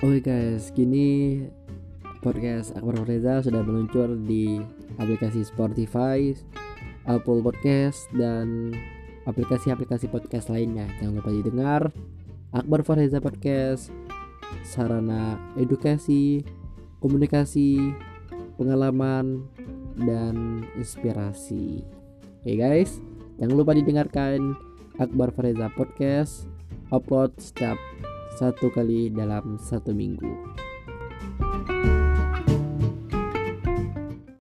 Oke guys, kini podcast Akbar Reza sudah meluncur di aplikasi Spotify, Apple Podcast, dan aplikasi-aplikasi podcast lainnya. Jangan lupa didengar Akbar Reza Podcast, sarana edukasi, komunikasi, pengalaman, dan inspirasi. Oke guys, jangan lupa didengarkan Akbar Fareza Podcast upload setiap satu kali dalam satu minggu.